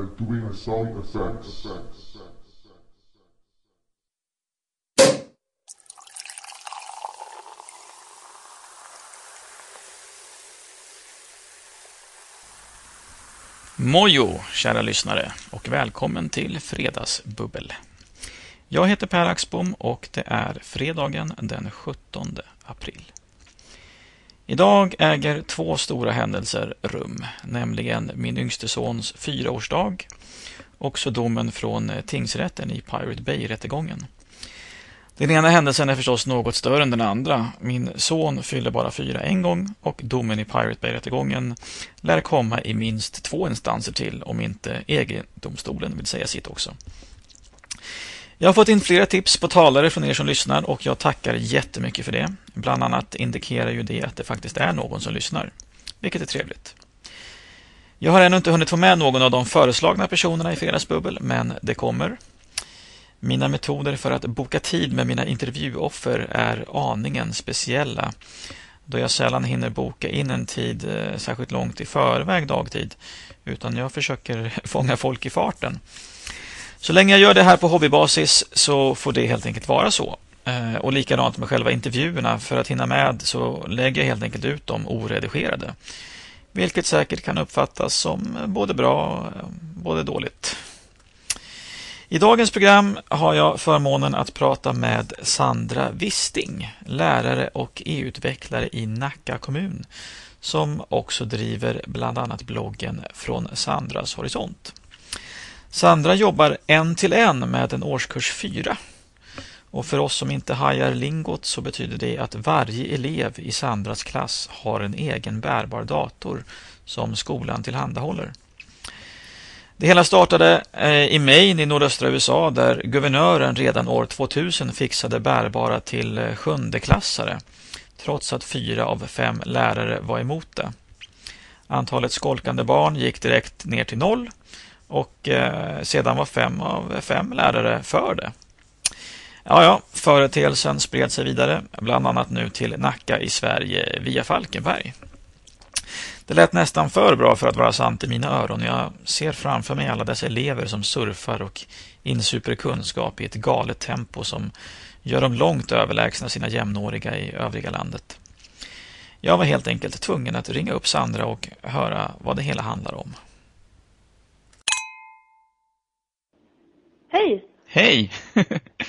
are doing sound effects. Mojo, kära lyssnare, och välkommen till Fredagsbubbel. Jag heter Per Axbom och det är fredagen den 17 april. Idag äger två stora händelser rum, nämligen min yngste sons fyraårsdag och så domen från eh, tingsrätten i Pirate Bay-rättegången. Den ena händelsen är förstås något större än den andra. Min son fyller bara fyra en gång och domen i Pirate Bay-rättegången lär komma i minst två instanser till om inte EG-domstolen vill säga sitt också. Jag har fått in flera tips på talare från er som lyssnar och jag tackar jättemycket för det. Bland annat indikerar ju det att det faktiskt är någon som lyssnar, vilket är trevligt. Jag har ännu inte hunnit få med någon av de föreslagna personerna i Fredagsbubbel, men det kommer. Mina metoder för att boka tid med mina intervjuoffer är aningen speciella då jag sällan hinner boka in en tid eh, särskilt långt i förväg dagtid utan jag försöker fånga folk i farten. Så länge jag gör det här på hobbybasis så får det helt enkelt vara så. Eh, och likadant med själva intervjuerna. För att hinna med så lägger jag helt enkelt ut dem oredigerade. Vilket säkert kan uppfattas som både bra och både dåligt. I dagens program har jag förmånen att prata med Sandra Wisting, lärare och e-utvecklare i Nacka kommun, som också driver bland annat bloggen Från Sandras horisont. Sandra jobbar en till en med en årskurs 4. Och för oss som inte hajar lingot så betyder det att varje elev i Sandras klass har en egen bärbar dator som skolan tillhandahåller. Det hela startade eh, i Maine i nordöstra USA där guvernören redan år 2000 fixade bärbara till eh, sjundeklassare trots att fyra av fem lärare var emot det. Antalet skolkande barn gick direkt ner till noll och eh, sedan var fem av fem lärare för det. Ja, ja, företeelsen spred sig vidare, bland annat nu till Nacka i Sverige via Falkenberg. Det lät nästan för bra för att vara sant i mina öron. Jag ser framför mig alla dessa elever som surfar och insuper kunskap i ett galet tempo som gör dem långt överlägsna sina jämnåriga i övriga landet. Jag var helt enkelt tvungen att ringa upp Sandra och höra vad det hela handlar om. Hej! Hej!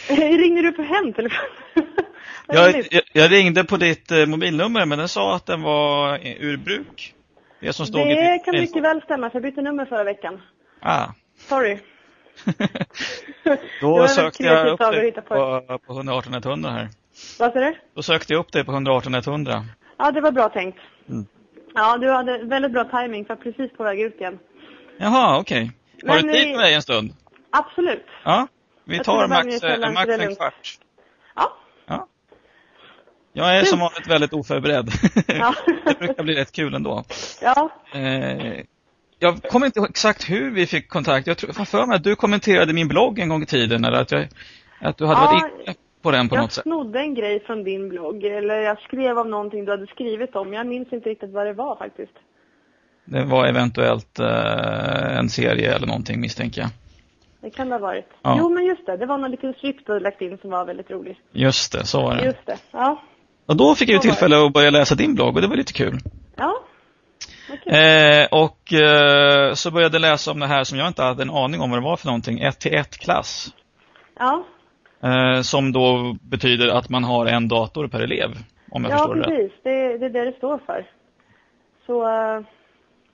Ringde du på hemtelefon? jag, jag, jag, ringde på ditt eh, mobilnummer men den sa att den var ur bruk. Det, som stod det kan mycket väl stämma, för jag bytte nummer förra veckan. Ah. Sorry. Då sökte jag upp dig på, på 118 100 här. Vad sa du? Då sökte jag upp dig på 118 100. Ja, det var bra tänkt. Mm. Ja, du hade väldigt bra timing för precis på väg ut igen. Jaha, okej. Okay. Har du tid med mig en stund? Absolut. Ja, vi tar max, äh, max en kvart. Ja. ja. Jag är som vanligt väldigt oförberedd. Ja. det brukar bli rätt kul ändå. Ja. Eh, jag kommer inte ihåg exakt hur vi fick kontakt. Jag tror för mig att du kommenterade min blogg en gång i tiden. Eller att, jag, att du hade ja, varit inne på den på något sätt. Jag snodde en grej från din blogg. Eller jag skrev om någonting du hade skrivit om. Jag minns inte riktigt vad det var faktiskt. Det var eventuellt eh, en serie eller någonting misstänker jag. Det kan det ha varit. Ja. Jo, men just det. Det var någon liten strip du lagt in som var väldigt rolig. Just det, så var det. Just det, ja. Och då fick jag ju tillfälle att börja läsa din blogg och det var lite kul. Ja. Eh, och eh, så började jag läsa om det här som jag inte hade en aning om vad det var för någonting. 1 till 1 klass. Ja. Eh, som då betyder att man har en dator per elev. Om jag ja, förstår precis. det rätt. Det, det är det det står för. Så eh,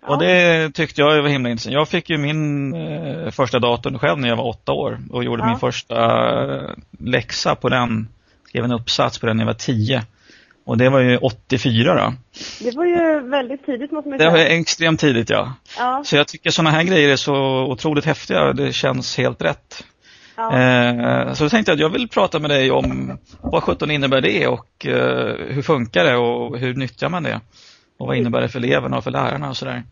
Ja. Och det tyckte jag var himla intressant. Jag fick ju min eh, första dator själv när jag var åtta år och gjorde ja. min första eh, läxa på den. Skrev en uppsats på den när jag var tio. Och det var ju 84 då. Det var ju väldigt tidigt måste man säga. Det var extremt tidigt ja. ja. Så jag tycker sådana här grejer är så otroligt häftiga. Det känns helt rätt. Ja. Eh, så då tänkte jag att jag vill prata med dig om vad 17 innebär det och eh, hur funkar det och hur nyttjar man det? Och vad innebär det för eleverna och för lärarna och sådär.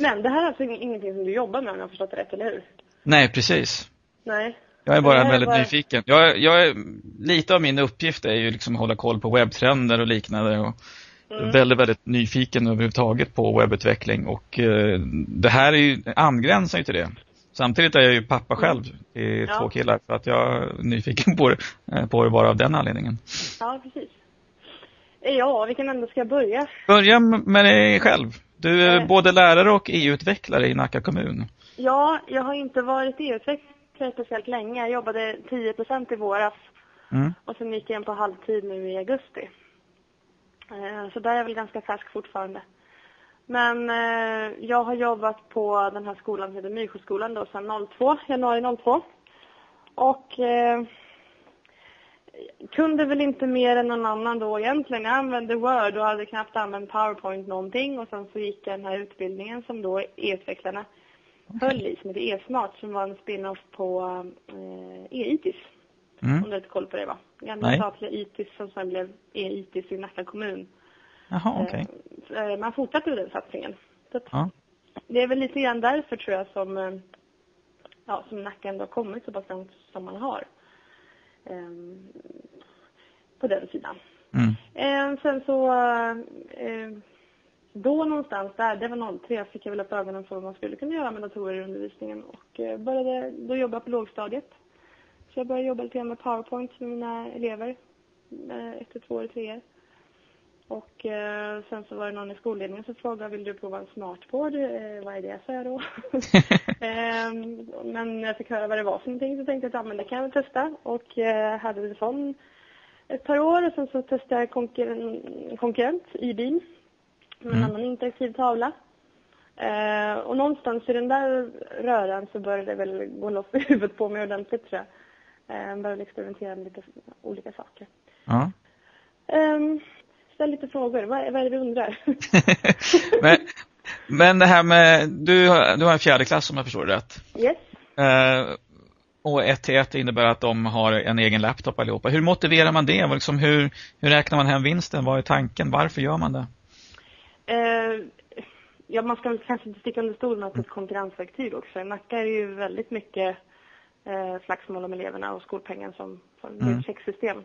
Men det här är alltså ingenting som du jobbar med om jag har förstått det rätt, eller hur? Nej, precis. Nej. Jag är bara är väldigt bara... nyfiken. Jag, jag är, lite av min uppgift är ju liksom att hålla koll på webbtrender och liknande. Och mm. väldigt, väldigt nyfiken överhuvudtaget på webbutveckling. Och eh, det här är ju, angränsar ju till det. Samtidigt är jag ju pappa själv i Ja. två killar för att jag är nyfiken på det, eh, på det bara av den anledningen. Ja, precis. Ja, vilken ände ska jag börja? Börja med dig själv. Du är Eh. både lärare och EU-utvecklare i Nacka kommun. Ja, jag har inte varit EU-utvecklare speciellt länge. Jag jobbade 10% i våras Mm. och sen gick jag in på halvtid nu i augusti. Eh, Så där är jag väl ganska färsk fortfarande. Men eh, jag har jobbat på den här skolan som heter Myrsjöskolan då sedan 02, januari 02. Och eh, kunde väl inte mer än någon annan då egentligen. Jag använde Word och hade knappt använt PowerPoint någonting och sen så gick jag den här utbildningen som då e-utvecklarna höll i som heter e-smart som var en spin-off på eh, e-ITIS. Mm. Om du lite koll på det va? Gamla Nej. statliga ITIS som sen blev e-ITIS i Nacka kommun. Jaha, okej. Eh, Man fortsatte med den satsningen. Ja. Det är väl lite grann därför tror jag som, eh, ja, som Nacka ändå har kommit så pass långt som man har. Ehm, på den sidan. Mm. Eh, sen så, eh, då någonstans där, det var 03, fick jag väl upp ögonen för vad man skulle kunna göra med datorer i undervisningen och eh, började då jobba på lågstadiet. Så jag började jobba lite med PowerPoint med mina elever, eh, efter två eller tre år. Och eh, sen så var det någon i skolledningen som frågade, vill du prova en smartboard? Eh, vad är det, sa jag då. Ehm, men när jag fick höra vad det var för någonting så tänkte jag att ja, men det kan jag väl testa. Och eh, hade en sån ett par år och sen så testade jag konkurren- en konkurrent, IBIM, med en Mm. annan interaktiv tavla. Eh, och någonstans i den där röran så började det väl gå loss i huvudet på mig ordentligt tror jag. Eh, började experimentera med lite olika saker. Ja. Um, ställ lite frågor. Vad, är- vad är det du undrar? men, men det här med, du, du har en fjärde klass om jag förstår det rätt. yes. Eh, och 1 till 1 innebär att de har en egen laptop allihopa. Hur motiverar man det? Liksom hur, hur räknar man hem vinsten? Vad är tanken? Varför gör man det? Eh, ja, man ska kanske inte sticka under stol med att det är ett konkurrensverktyg också. I Nacka är det ju väldigt mycket eh, slagsmål om eleverna och skolpengen som, som Mm. ett checksystem.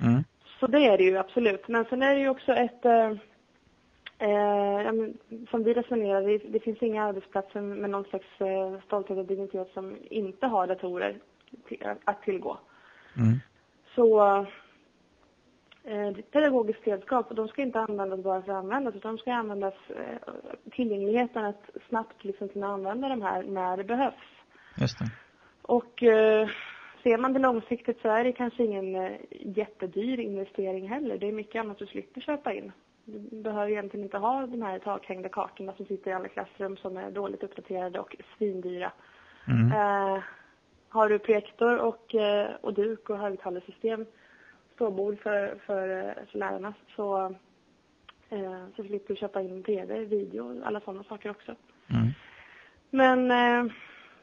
Mm. Så det är det ju absolut. Men sen är det ju också ett, eh, eh, som vi resonerar, det, det finns inga arbetsplatser med någon slags eh, stolthet och dignitet som inte har datorer till, att tillgå. Mm. Så eh, pedagogiskt redskap de ska inte användas bara för att användas utan de ska användas eh, tillgängligheten att snabbt liksom kunna använda de här när det behövs. Just det. Och eh, ser man det långsiktigt så är det kanske ingen eh, jättedyr investering heller. Det är mycket annat du slipper köpa in. Du behöver egentligen inte ha de här takhängda kartorna som sitter i alla klassrum som är dåligt uppdaterade och svindyra. Mm. Eh, har du projektor och, eh, och duk och högtalarsystem, ståbord för, för, eh, för lärarna så, eh, så slipper du köpa in tv, video, alla sådana saker också. Mm. Men eh,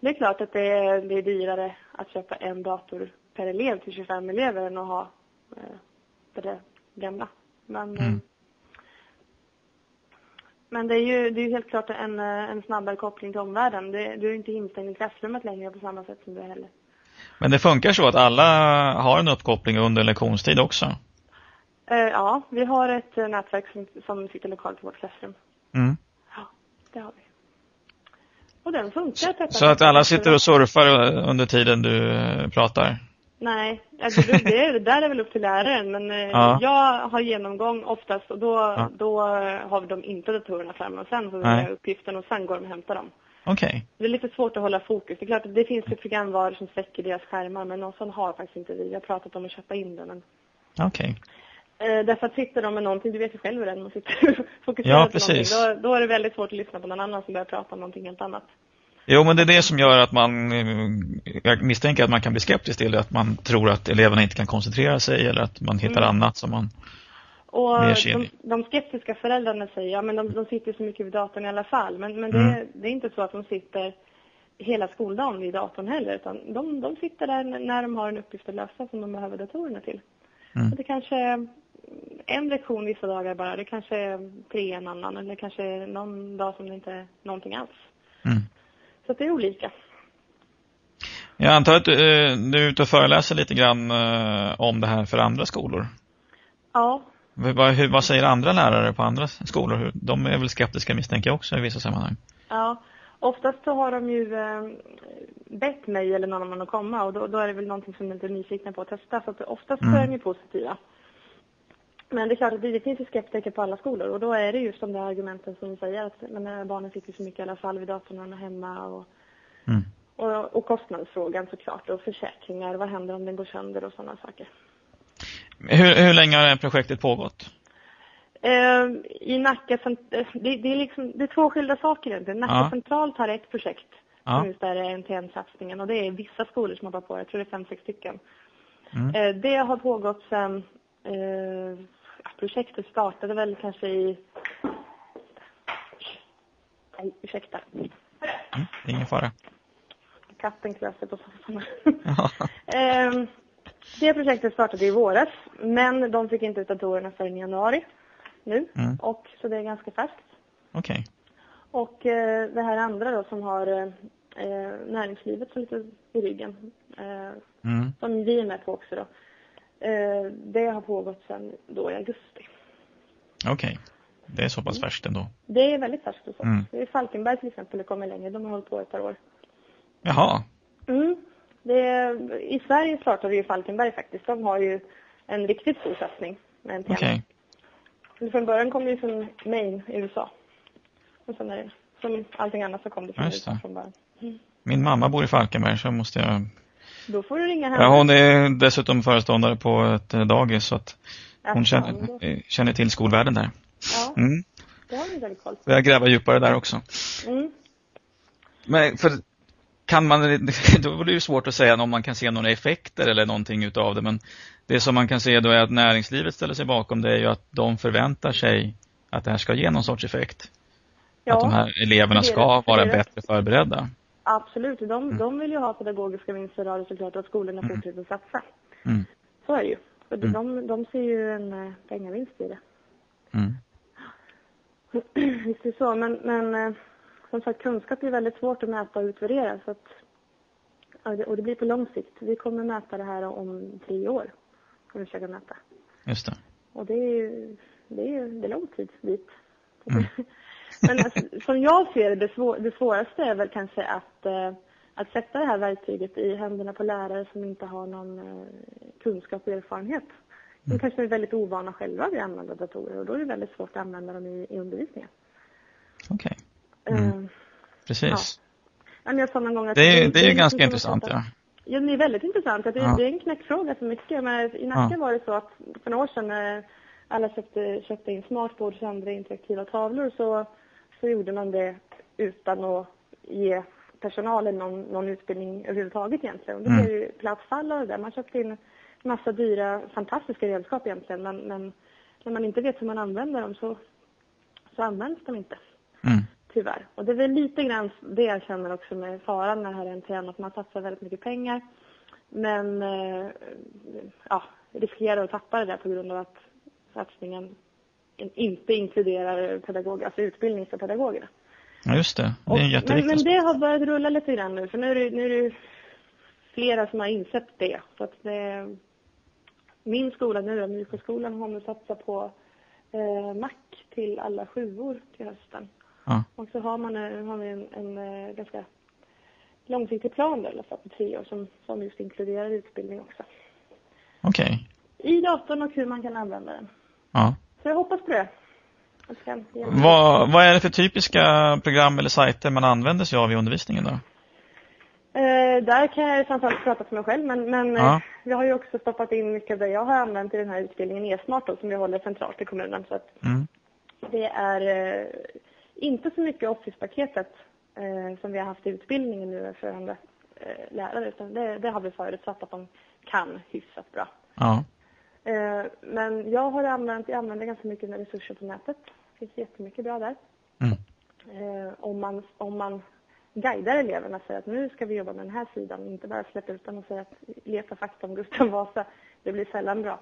det är klart att det är, det är dyrare att köpa en dator per elev till 25 elever än att ha eh, det gamla. Men, eh, Mm. men det är ju det är helt klart en, eh, en snabbare koppling till omvärlden. Det, du är inte instängd i klassrummet längre på samma sätt som du är heller. Men det funkar så att alla har en uppkoppling under lektionstid också? Eh, ja, vi har ett eh, nätverk som, som sitter lokalt i vårt klassrum. Mm. Ja, det har vi. Och den funkar. att detta Så att alla sitter och surfar under tiden du eh, pratar? Nej, alltså det, det, där är väl upp till läraren. Men eh, Ja. jag har genomgång oftast och då, Ja. då har de inte datorerna framme och sen så gör jag uppgiften och sen går de och hämtar dem. Okej. Det är lite svårt att hålla fokus. Det är klart att det finns ju programvaror som släcker deras skärmar men någon sån har faktiskt inte vi. Jag har pratat om att köpa in den. Men, Okej. Eh, därför att sitter de med någonting, du vet ju själv hur det är när man sitter och fokuserar Ja, på precis. någonting. Då, då är det väldigt svårt att lyssna på någon annan som börjar prata om någonting helt annat. Jo, men det är det som gör att man, eh, jag misstänker att man kan bli skeptisk till det, att man tror att eleverna inte kan koncentrera sig eller att man hittar Mm. annat som man... Och de, de skeptiska föräldrarna säger ja men de, de sitter så mycket vid datorn i alla fall. Men, men det, Mm. det är inte så att de sitter hela skoldagen vid datorn heller. Utan de, de sitter där när de har en uppgift att lösa som de behöver datorerna till. Mm. Och det kanske en lektion vissa dagar bara. Det kanske är tre en annan. Eller kanske är någon dag som det inte är någonting alls. Mm. Så det är olika. Jag antar att du, eh, du är ute och föreläser lite grann eh, om det här för andra skolor. Ja, Vad, hur, vad säger andra lärare på andra skolor? De är väl skeptiska misstänker jag också i vissa sammanhang. Ja, oftast så har de ju, eh, bett mig eller någon annan att komma och då, då är det väl någonting som de inte är nyfikna på att testa. Så att oftast Mm. så är de ju positiva. Men det är klart att det, finns ju skeptiker på alla skolor och då är det just de där argumenten som du säger att men, eh, barnen sitter så mycket i alla fall vid datorn är hemma och, Mm. och, och kostnadsfrågan såklart och försäkringar, vad händer om den går sönder och sådana saker. Hur, hur länge har det här projektet pågått? Eh, I Nacka, eh, det, det, är liksom, det är två skilda saker egentligen. Nacka Ja. centralt har ett projekt Ja. som just är NTN-satsningen och det är vissa skolor som hoppar på. Jag tror det är fem, sex stycken. Mm. Det har pågått sedan ja, projektet startade väl kanske i... Nej, ursäkta. Mm. Ingen fara. Katten klöser på soffan. Ja. Ehm, det projektet startade i våras, men de fick inte ut datorerna förrän i januari nu. Mm. Och, så det är ganska färskt. Okej. Och eh, det här andra då som har eh, näringslivet så lite i ryggen, eh, Mm. som vi är med på också då. Eh, det har pågått sedan då i augusti. Okej. Det är så pass färskt ändå. Det är väldigt färskt hos oss. Mm. Falkenberg till exempel, det kommer längre. De har hållit på ett par år. Jaha. Mm. Det är, I Sverige startade ju Falkenberg faktiskt. De har ju en riktigt stor satsning med en Okej. Men Från början kom det ju från Maine i USA. Och sen är det, som allting annat så kom det från Just USA det. från början. Min mamma bor i Falkenberg så måste jag... Då får du ringa henne. Ja, hon är dessutom föreståndare på ett eh, dagis så att hon känner, känner till skolvärlden där. Ja, Mm. det har du väldigt koll på. Så jag gräver djupare där också. Mm. Men för kan man, då blir det ju svårt att säga om man kan se några effekter eller någonting utav det. Men det som man kan se då är att näringslivet ställer sig bakom det är ju att de förväntar sig att det här ska ge någon sorts effekt. Ja, att de här eleverna ska vara bättre förberedda. Absolut. De, Mm. de vill ju ha pedagogiska vinster av det såklart och att skolorna fortsätter att satsa. Mm. Så är det ju. För Mm. de, de ser ju en eh, pengavinst i det. Mm. Visst är det så, men, men eh, som sagt kunskap är väldigt svårt att mäta och utvärdera. Så att, och det blir på lång sikt. Vi kommer mäta det här om tre år. Kommer vi försöka mäta. Just det. Och det är ju det är, det är lång tid dit. Mm. Men alltså, som jag ser det, svår, det svåraste är väl kanske att, eh, att sätta det här verktyget i händerna på lärare som inte har någon eh, kunskap och erfarenhet. De kanske är väldigt ovana själva vid att använda datorer och då är det väldigt svårt att använda dem i, i undervisningen. Okej. Mm. Eh, Precis. ja, jag sa någon gång att Det är, det är ganska intressant. Ja. Ja, det är väldigt intressant. Det, Ja. det är en knäckfråga för mycket. Men I Nacka Ja. var det så att för några år sedan när alla köpte, köpte in smartboards och andra interaktiva tavlor så, så gjorde man det utan att ge personalen någon, någon utbildning överhuvudtaget egentligen. Och Det Mm. blev ju platsfall och det där. Man köpte in massa dyra, fantastiska redskap egentligen. Men, men när man inte vet hur man använder dem så, så används de inte. Mm. Tyvärr. Och det är väl lite grann det jag känner också med faran med det här NTN, att man satsar väldigt mycket pengar. Men eh, ja, riskerar att tappa det där på grund av att satsningen inte inkluderar pedagog, alltså utbildning för pedagogerna. ja, just det. Det är en men, jätteviktig men aspekt. det har börjat rulla lite grann nu, för nu är det, nu är det flera som har insett det. Så att det, min skola nu, då, Myrskolan, har nu satsat på eh, Mac till alla sjuor till hösten. Ja. Och så har man en, har vi en, en eh, ganska långsiktig plan där, i alla fall på tre år som, som just inkluderar utbildning också. Okej. I datorn och hur man kan använda den. Ja. Så jag hoppas på det. Vad, vad är det för typiska program eller sajter man använder sig av i undervisningen då? Eh, där kan jag framförallt prata för mig själv, men, men Ja. eh, jag har ju också stoppat in mycket av det jag har använt i den här utbildningen e-smart då, som vi håller centralt i kommunen. Så att Mm. det är eh, inte så mycket Office-paketet eh, som vi har haft i utbildningen nu för andra eh, lärare, utan det, det har vi förutsatt att de kan hyfsat bra. Ja. Eh, men jag har använt, jag använder ganska mycket med resurser på nätet. Det finns jättemycket bra där. Mm. Eh, om, man, om man guidar eleverna och säger att nu ska vi jobba med den här sidan, inte bara släppa ut dem och säga att leta fakta om Gustav Vasa, det blir sällan bra.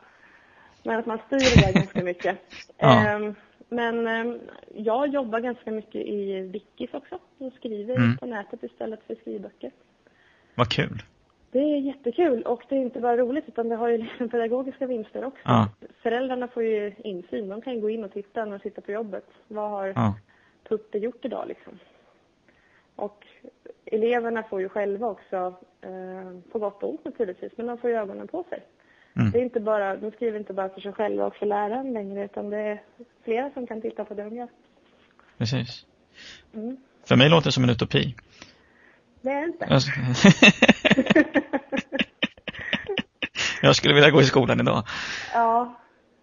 Men att man styr det där ganska mycket. Ja. Eh, men eh, jag jobbar ganska mycket i wikis också och skriver Mm. på nätet istället för skrivböcker. Vad kul. Det är jättekul och det är inte bara roligt utan det har ju liksom pedagogiska vinster också. Ja. Föräldrarna får ju insyn. De kan ju gå in och titta när de sitter på jobbet. Vad har Ja. Putte gjort idag liksom? Och eleverna får ju själva också, eh, på gott och ont naturligtvis, men de får ju ögonen på sig. Mm. Det är inte bara, de skriver inte bara för sig själva och för läraren längre, utan det är flera som kan titta på det de gör. Precis. Mm. För mig låter det som en utopi. Det är det inte. Jag, skulle vilja gå i skolan idag. Ja,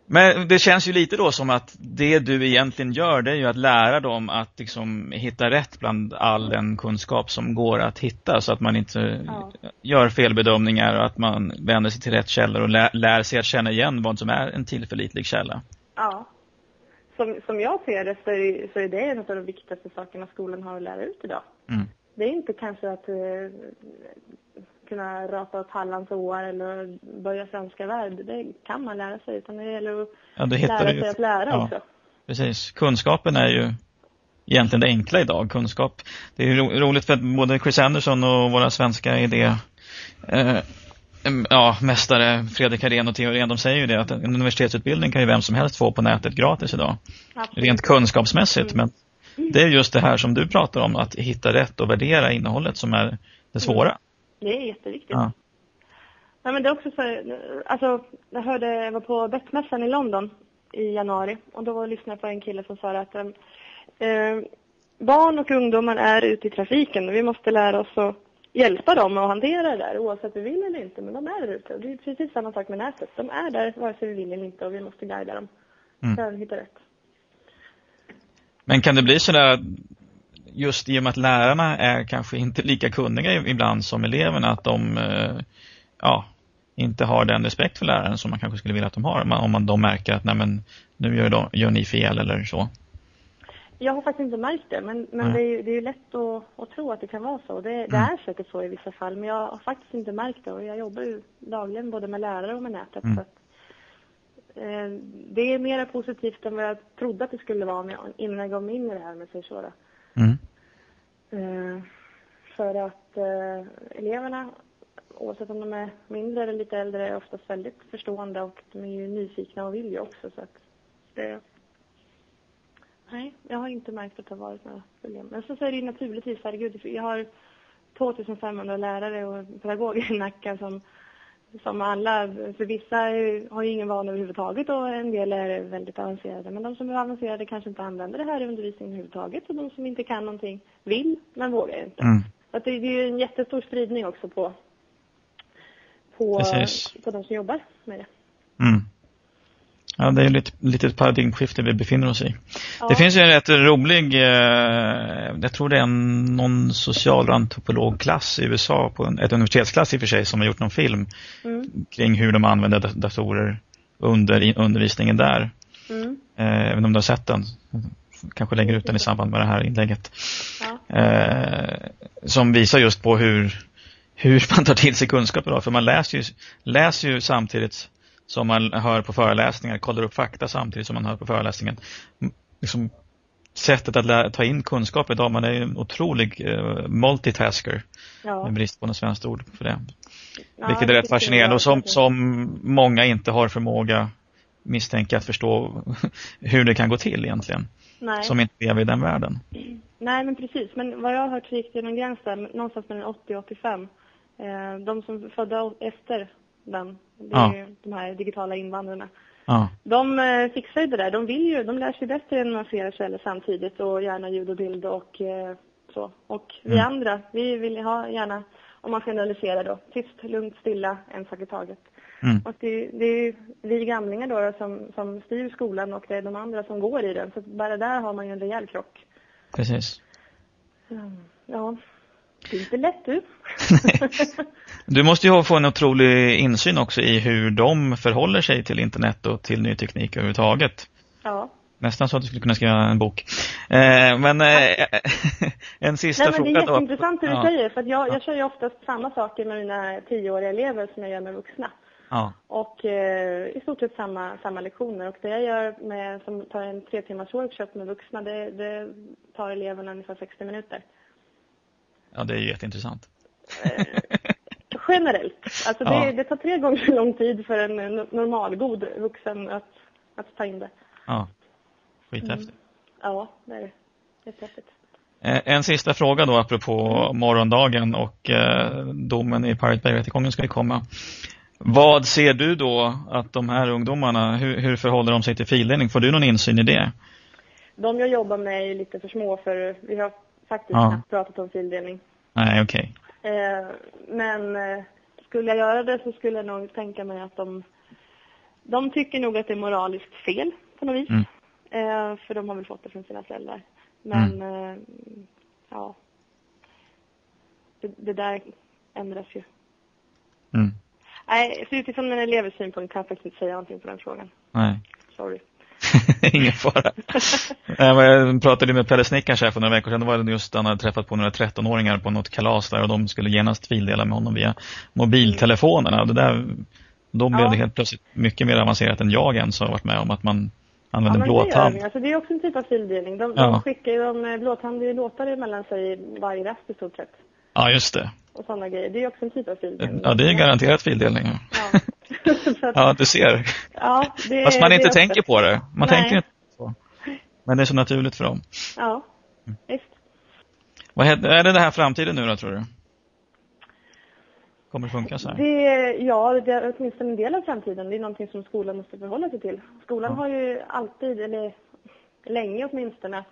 Men det känns ju lite då som att det du egentligen gör det är ju att lära dem att liksom hitta rätt bland all den kunskap som går att hitta så att man inte Ja. gör felbedömningar och att man vänder sig till rätt källor och lär, lär sig att känna igen vad som är en tillförlitlig källa. ja. Som, som jag ser det så är, så är det en av de viktigaste sakerna skolan har att lära ut idag. Mm. Det är inte kanske att eh, kunna rata åt Hallands åar eller börja svenska verb. Det kan man lära sig, utan det gäller att Ja, det lära sig ju. att lära Ja. också. Precis. Kunskapen är ju egentligen det enkla idag. Kunskap. Det är ro roligt för att både Chris Anderson och våra svenska idé eh, ja, mästare Fredrik Harén och Theo de säger ju det att en universitetsutbildning kan ju vem som helst få på nätet gratis idag. Absolut. Rent kunskapsmässigt. Mm. Men det är just det här som du pratar om, att hitta rätt och värdera innehållet som är det svåra. Det är jätteviktigt. Ja. Nej, men det är också så, alltså, jag hörde, jag var på Bettmässan i London i januari och då var jag lyssnade på en kille som sa att eh, barn och ungdomar är ute i trafiken och vi måste lära oss att hjälpa dem att hantera det där oavsett vi vill eller inte. Men de är där ute och det är precis samma sak med nätet. De är där vare sig vi vill eller inte och vi måste guida dem Mm. för att hitta rätt. Men kan det bli sådär just i och med att lärarna är kanske inte lika kunniga ibland som eleverna att de eh, ja, inte har den respekt för läraren som man kanske skulle vilja att de har om man, då märker att nej men, nu gör, de, gör ni fel eller så. Jag har faktiskt inte märkt det, men, men det, är, ju- det är ju lätt att, att tro att det kan vara så. Det, det Mm. är säkert så i vissa fall, men jag har faktiskt inte märkt det och jag jobbar ju dagligen både med lärare och med nätet. Mm. Så att, eh, det är mer positivt än vad jag trodde att det skulle vara jag, innan jag gav mig in i det här med sig så. Eh, för att eh, eleverna, oavsett om de är mindre eller lite äldre, är oftast väldigt förstående och de är ju nyfikna och vill ju också. Så att det, nej, jag har inte märkt att det har varit några problem. Men så, så är det ju naturligtvis, herregud, jag har 2500 lärare och pedagoger i Nacka som, som alla, för vissa har ju ingen vana överhuvudtaget och en del är väldigt avancerade. Men de som är avancerade kanske inte använder det här i undervisningen överhuvudtaget och de som inte kan någonting vill men vågar inte. Mm. Att det, det är ju en jättestor spridning också på, på, Precis. på de som jobbar med det. Mm. Ja, det är ju lite, lite ett paradigmskifte vi befinner oss i. Ja. Det finns ju en rätt rolig, eh, jag tror det är en, någon socialantropologklass i USA, på en, ett universitetsklass i och för sig, som har gjort någon film Mm, kring hur de använder dat- datorer under undervisningen där. mm, Eh, även om du har sett den. Kanske lägger ut den i samband med det här inlägget. ja, Eh, som visar just på hur, hur man tar till sig kunskap idag. För man läser ju, läser ju samtidigt som man hör på föreläsningar, kollar upp fakta samtidigt som man hör på föreläsningen. Liksom, sättet att lära, ta in kunskap idag, man är ju en otrolig eh, multitasker. ja. Med brist på något svenskt ord för det. Ja, Vilket är rätt fascinerande och som, som många inte har förmåga misstänka att förstå hur det kan gå till egentligen. Nej. Som inte lever i den världen. Nej, men precis. Men vad jag har hört så gick det någon gräns där, någonstans mellan 80 och 85. Eh, de som födda efter den, det är Ja. ju de här digitala invandrarna. Ja, De eh, fixar ju det där. De vill ju, de lär sig bättre än att flera källor samtidigt och gärna ljud och bild och eh, så. Och vi Mm. andra, vi vill ha gärna, om man generaliserar då, tyst, lugnt, stilla, en sak i taget. mm. Och det, det är ju vi gamlingar då, då som, som styr skolan och det är de andra som går i den. Så bara där har man ju en rejäl krock. precis. Mm, Ja, det är inte lätt du. Du måste ju få en otrolig insyn också i hur de förhåller sig till internet och till ny teknik överhuvudtaget. ja. Nästan så att du skulle kunna skriva en bok. Eh, men eh, en sista Nej, men det fråga är då. jätteintressant det du Ja. säger. För jag, jag kör ju oftast samma saker med mina tioåriga elever som jag gör med vuxna. Ja, Och eh, i stort sett samma, samma lektioner. Och det jag gör med, som tar en tre timmars workshop med vuxna, det, det tar eleverna ungefär 60 minuter. Ja, det är ju jätteintressant. Generellt. Alltså det, Ja. det tar tre gånger så lång tid för en eh, normalgod vuxen att, att ta in det. Ja, skithäftigt. Ja, det är det. Jättehäftigt. Eh, en sista fråga då apropå morgondagen och eh, domen i Pirate Bay-rättegången ska komma. Vad ser du då att de här ungdomarna, hur, hur förhåller de sig till fildelning? Får du någon insyn i det? De jag jobbar med är lite för små för vi har faktiskt Ja. knappt pratat om fildelning. Nej, okej. Eh, men eh, skulle jag göra det så skulle jag nog tänka mig att de, de tycker nog att det är moraliskt fel på något vis. Mm. Eh, för de har väl fått det från sina föräldrar. Men eh, ja, det, det där ändras ju. Mm. Nej, så utifrån en elevs synpunkt kan jag faktiskt inte säga någonting på den frågan. Nej. Sorry. Ingen fara. Jag pratade med Pelle Snickars här för några veckor sedan. Det var just han hade träffat på några 13-åringar på något kalas där och de skulle genast fildela med honom via mobiltelefonerna. Det där, då blev Ja. det helt plötsligt mycket mer avancerat än jag ens har varit med om att man Ja, använder det gör blåtand. de. Alltså, det är också en typ av fildelning. De, Ja. de skickar ju de eh, blåtandiga låtar emellan sig varje rast i stort sett. Ja, just det. Och sådana grejer. Det är också en typ av fildelning. Ja, det är garanterat fildelning. ja. Ja. Att, Ja, du ser. ja, det, Fast man inte tänker på det. Man Nej. tänker inte så. Men det är så naturligt för dem. Ja, visst. Vad är det det här framtiden nu då, tror du? Kommer det funka så här? Det, ja, det är åtminstone en del av framtiden. Det är någonting som skolan måste förhålla sig till. Skolan har ju alltid, eller länge åtminstone,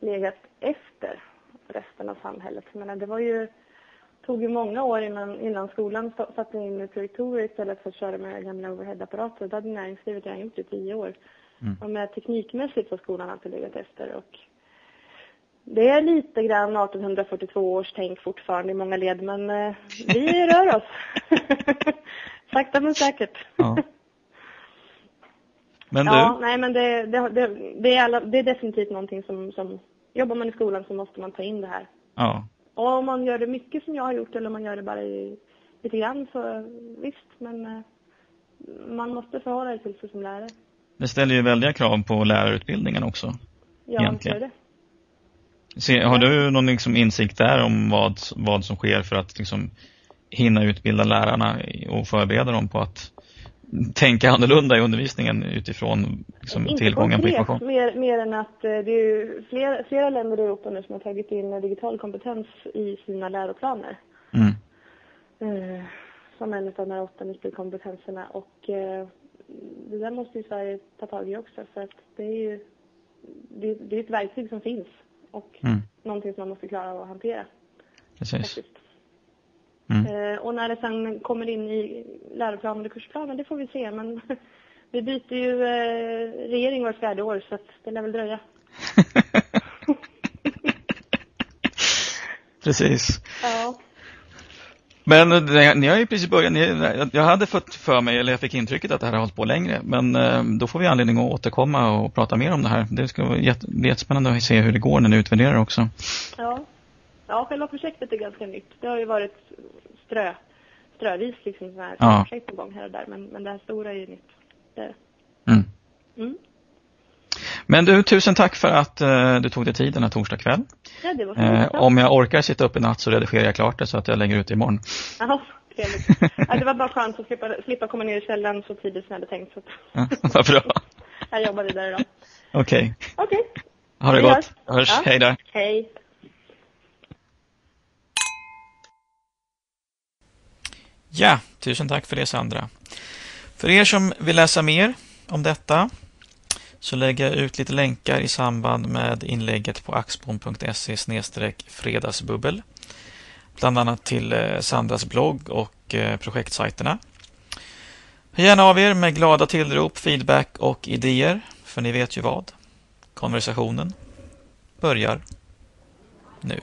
legat efter resten av samhället. Menar, det var ju, tog ju många år innan, innan skolan satte in projektorer istället för att köra med gamla overheadapparater. Det hade näringslivet redan gjort i tio år. Mm. Och med teknikmässigt har skolan alltid legat efter. Och det är lite grann 1842 års tänk fortfarande i många led, men eh, vi rör oss. Sakta men säkert. Ja. Men du, Ja, nej men det, det, det, det, är alla, är definitivt någonting som, som, jobbar man i skolan så måste man ta in det här. ja. Och om man gör det mycket som jag har gjort eller om man gör det bara i, lite grann så visst, men eh, man måste förhålla sig till sig som lärare. det ställer ju väldiga krav på lärarutbildningen också. Ja, Egentligen. det. Se, har du någon liksom insikt där om vad, vad som sker för att liksom hinna utbilda lärarna och förbereda dem på att tänka annorlunda i undervisningen utifrån liksom, Inte tillgången på konkret, information? Mer, mer än att eh, det är flera, flera länder i Europa nu som har tagit in digital kompetens i sina läroplaner. Mm. Eh, som en av de här åtta nyckelkompetenserna. Och eh, det där måste ju Sverige ta tag i också. För att det är ju det, det är ett verktyg som finns. Och Mm. någonting som man måste klara av att hantera. Precis. Faktiskt. Mm. Eh, och när det sen kommer in i läroplanen och kursplanen, det får vi se. Men vi byter ju eh, regering vart fjärde år så det lär väl dröja. Precis. Ja. Men eh, ni har ju precis börjat. Ni, jag hade fått för mig, eller jag fick intrycket att det här har hållit på längre. Men då får vi anledning att återkomma och prata mer om det här. Det ska bli jättespännande att se hur det går när ni utvärderar också. Ja. Ja, själva projektet är ganska nytt. Det har ju varit strö, strövis liksom sådana här Ja. projekt på gång här och där. Men, men det här stora är ju nytt. Det. Mm. Mm. Men du, tusen tack för att eh, du tog dig tid den här torsdag kväll. Ja, det var Eh, om jag orkar sitta upp i natt så redigerar jag klart det så att jag lägger ut det imorgon. Ja, trevligt. Ja, det var bara skönt att slippa, slippa komma ner i källaren så tidigt som jag hade tänkt. Så att Ja, Vad bra. jag jobbar vidare idag. Okej, Okej, ha det gott. hörs. Ja. Hej då. hej. Ja, tusen tack för det Sandra. För er som vill läsa mer om detta så lägger jag ut lite länkar i samband med inlägget på axbom.se fredagsbubbel. Bland annat till eh, Sandras blogg och eh, projektsajterna. Hör gärna av er med glada tillrop, feedback och idéer, för ni vet ju vad. Konversationen börjar nu.